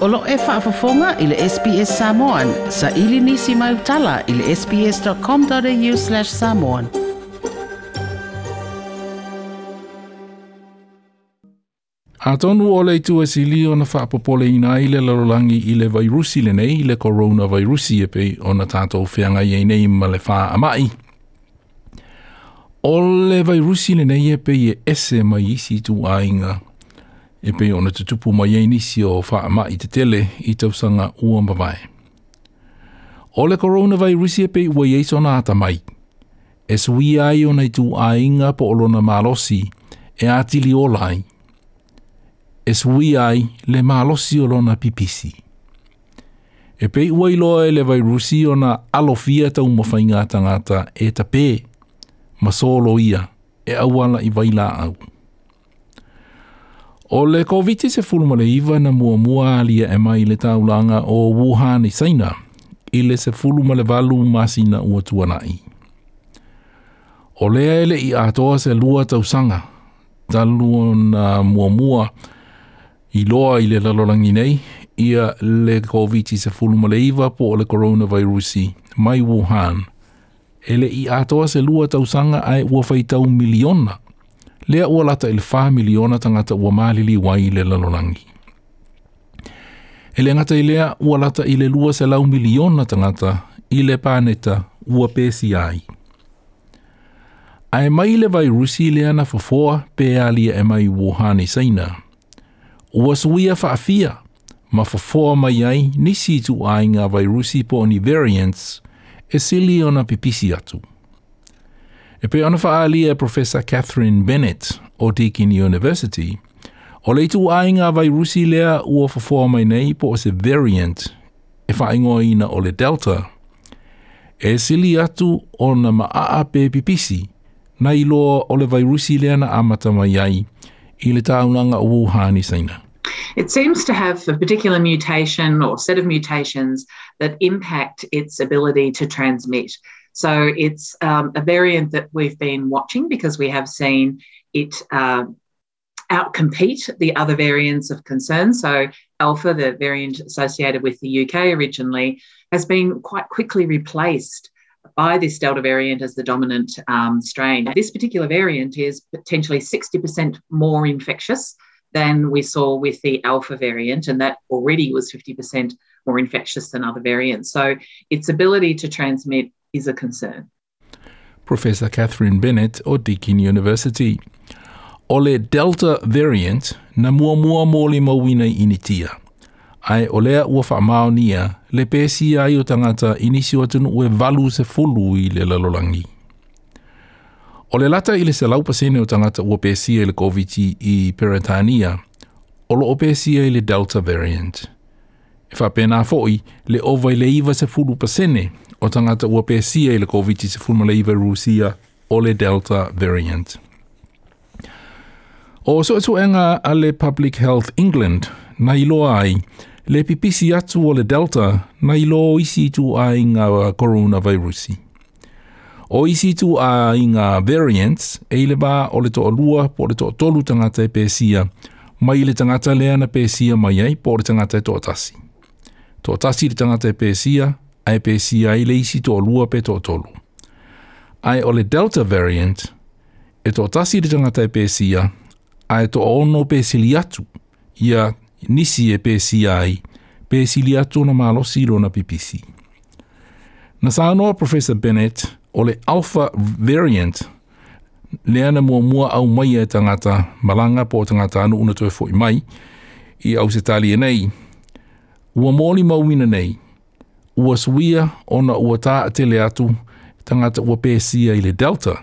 Olo e whaafafonga i le SPS Samoan. Sa ili nisi mai utala i le sps.com.au slash samoan. A tonu o le tu si li o na whaapopole i i le lalolangi i le vairusi le nei, i le coronavirusi e pe o na tātou whianga i nei ma le wha amai. O le vairusi le nei e pe i ese mai isi tu ainga e pei ona te tupu mai ei nisi o wha ma i te tele i tausanga ua mawai. O le coronavirus e pei ua yeso na ata mai. E sui ai ona i tu a inga po olona malosi e atili o lai. E sui ai le malosi olona pipisi. E pei ua iloa e le virusi ona na alofia tau mawhainga tangata e ta pe, ma solo ia, e awala i vaila au. O le COVID se fulma le iwa na mua mua alia e mai le taulanga o Wuhan i Saina, i le se fulma le valu masina ua tuanai. O lea ele i atoa se lua tausanga, talu na mua mua i loa i le lalolangi nei, ia le COVID se fulma le iwa po o le coronavirusi mai Wuhan. Ele i atoa se lua tausanga ai ua faitau miliona – lea ua lata i le fā miliona tangata ua mālili wai le lalolangi. E le ngata i lea ua lata i le lua se lau miliona tangata i le pāneta ua pēsi ai. Ai mai le vai rusi lea na fafoa pe alia e mai Wuhan saina. Ua suia whaafia ma fafoa mai ai nisi tu ai ngā vai rusi po ni variants e sili ona pipisi atu. Pe ona whaalia Professor Catherine Bennett o Deakin University, o le tu ainga vai rusi lea ua whawhoa mai nei po o se variant e whaingoa ina o le Delta. E sili atu o na maa pe pipisi na iloa o le vai rusi lea na amata mai ai i le taunanga o Wuhan saina. It seems to have a particular mutation or set of mutations that impact its ability to transmit. So it's um, a variant that we've been watching because we have seen it uh, outcompete the other variants of concern. So Alpha, the variant associated with the UK originally, has been quite quickly replaced by this Delta variant as the dominant um, strain. This particular variant is potentially 60% more infectious than we saw with the Alpha variant, and that already was 50% more infectious than other variants. So its ability to transmit is a concern. Professor Catherine Bennett Deakin University. O le Delta variant na mua mua mōli mawina initia. Ai o lea ua wha nia le pēsi ai o tangata inisi o tunu ue valu se fulu i le lalolangi. O le lata i le se laupasene o tangata ua pēsi i le COVID i Peretania, o lo o pēsi i le Delta variant. E wha pēnā foi, le ovai le iwa se fulu pasene o tangata ua pēsia i le COVID se fulmaleiva Rusia o le Delta variant. O so atu enga a le Public Health England na ilo ai, le pipisi atu o le Delta na ilo isi tu a ngā coronavirusi. O isi tu a ngā variants e le ba o le toa lua po le toa tolu tangata e pēsia, mai le tangata lea na pēsia mai ai po le tangata e toa tasi. Toa tasi le tangata e pēsia, ai pe si ai le isi to lua pe to tolu. Ai o le Delta variant, e to tasi de tangata e pe sia, ai to ono pe sili atu, ia nisi e pe si ai, pe sili atu na malosi lo na pipisi. Na sa anoa Professor Bennett, o le Alpha variant, le ana mua mua au mai e tangata malanga po tangata anu una toi fo i mai, i au se tali e nei, ua mōli mauina nei, ua suia ona ua tā atele atu tangata ua pēsia i le Delta.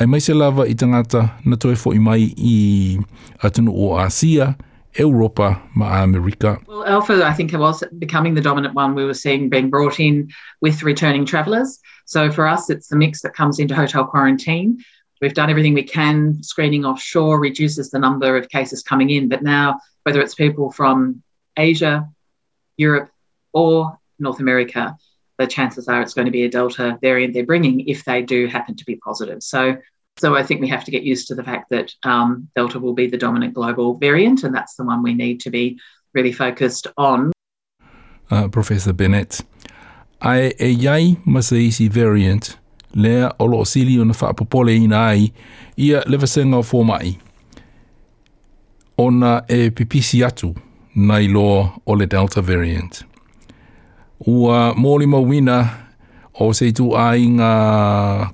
Ai mai se lava i tangata na toi fo i mai i atunu o Asia, Europa, ma America. Well, Alpha, I think, was becoming the dominant one we were seeing being brought in with returning travellers. So for us, it's the mix that comes into hotel quarantine. We've done everything we can. Screening offshore reduces the number of cases coming in. But now, whether it's people from Asia, Europe, or North America, the chances are it's going to be a Delta variant they're bringing if they do happen to be positive. So, so I think we have to get used to the fact that um, Delta will be the dominant global variant, and that's the one we need to be really focused on. Uh, Professor Bennett, ai e iai ma variant lea o sili o na whaapopole ina ai ia lewasenga o fōmai. Ona e pipisi atu lo o le Delta variant. Ua mōli mawina o se tu ai ngā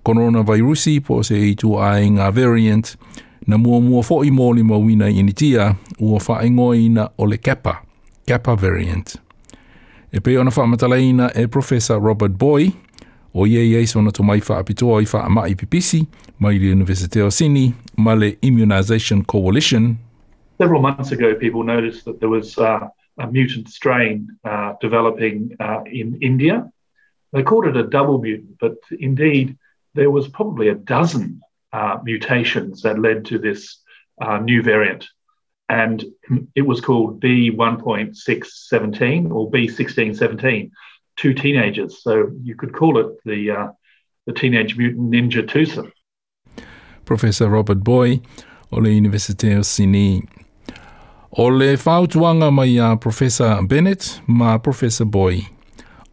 coronavirusi po se tu ai ngā variant na mua mua fo i mōli mawina initia ua whaingoina o le Kappa, Kappa variant. E pe ona whaamatalaina e Professor Robert Booy, o ia ia sona to mai whaapitoa i wha mai pipisi, mai le University of Sydney, ma le Immunization Coalition. Several months ago, people noticed that there was uh, a mutant strain uh, developing uh, in India. They called it a double mutant, but indeed there was probably a dozen uh, mutations that led to this uh, new variant. And it was called B1.617 or B1617, two teenagers. So you could call it the, uh, the Teenage Mutant Ninja twosome. Professor Robert Booy o le University of Sydney. O le whautuanga mai a Professor Bennett ma Professor Boy.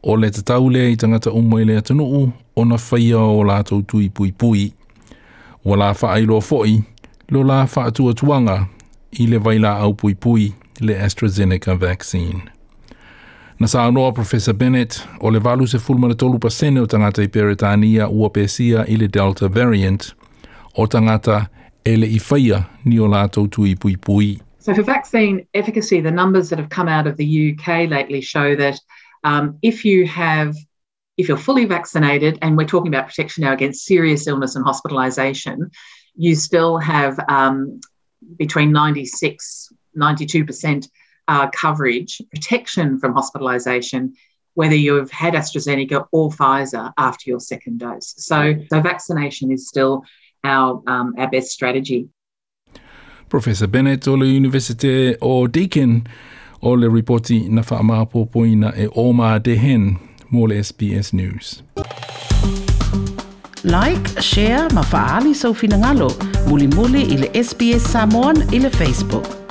O le tatau lea i tangata umoi le atunuu o na whaia o lātou tui pui pui. Wa la whaailoa foi, lo la whaatua tuanga i le vaila au pui pui le AstraZeneca vaccine. Na sa anoa Professor Bennett o le valu se fulmana tolu pasene o tangata i Peretania ua pesia i le Delta variant o tangata ele i whaia ni o lātou tui pui pui. So, for vaccine efficacy, the numbers that have come out of the UK lately show that um, if you have if you're fully vaccinated, and we're talking about protection now against serious illness and hospitalisation, you still have um, between 96, 92% uh, coverage, protection from hospitalisation, whether you've had AstraZeneca or Pfizer after your second dose. So, so vaccination is still our, um, our best strategy. Professor Bennett o le University o Deakin o le reporti na whaamapopoina e Oma Dehen mo le SBS News. Like, share, ma faali sau finangalo, muli muli i SBS Samoan i Facebook.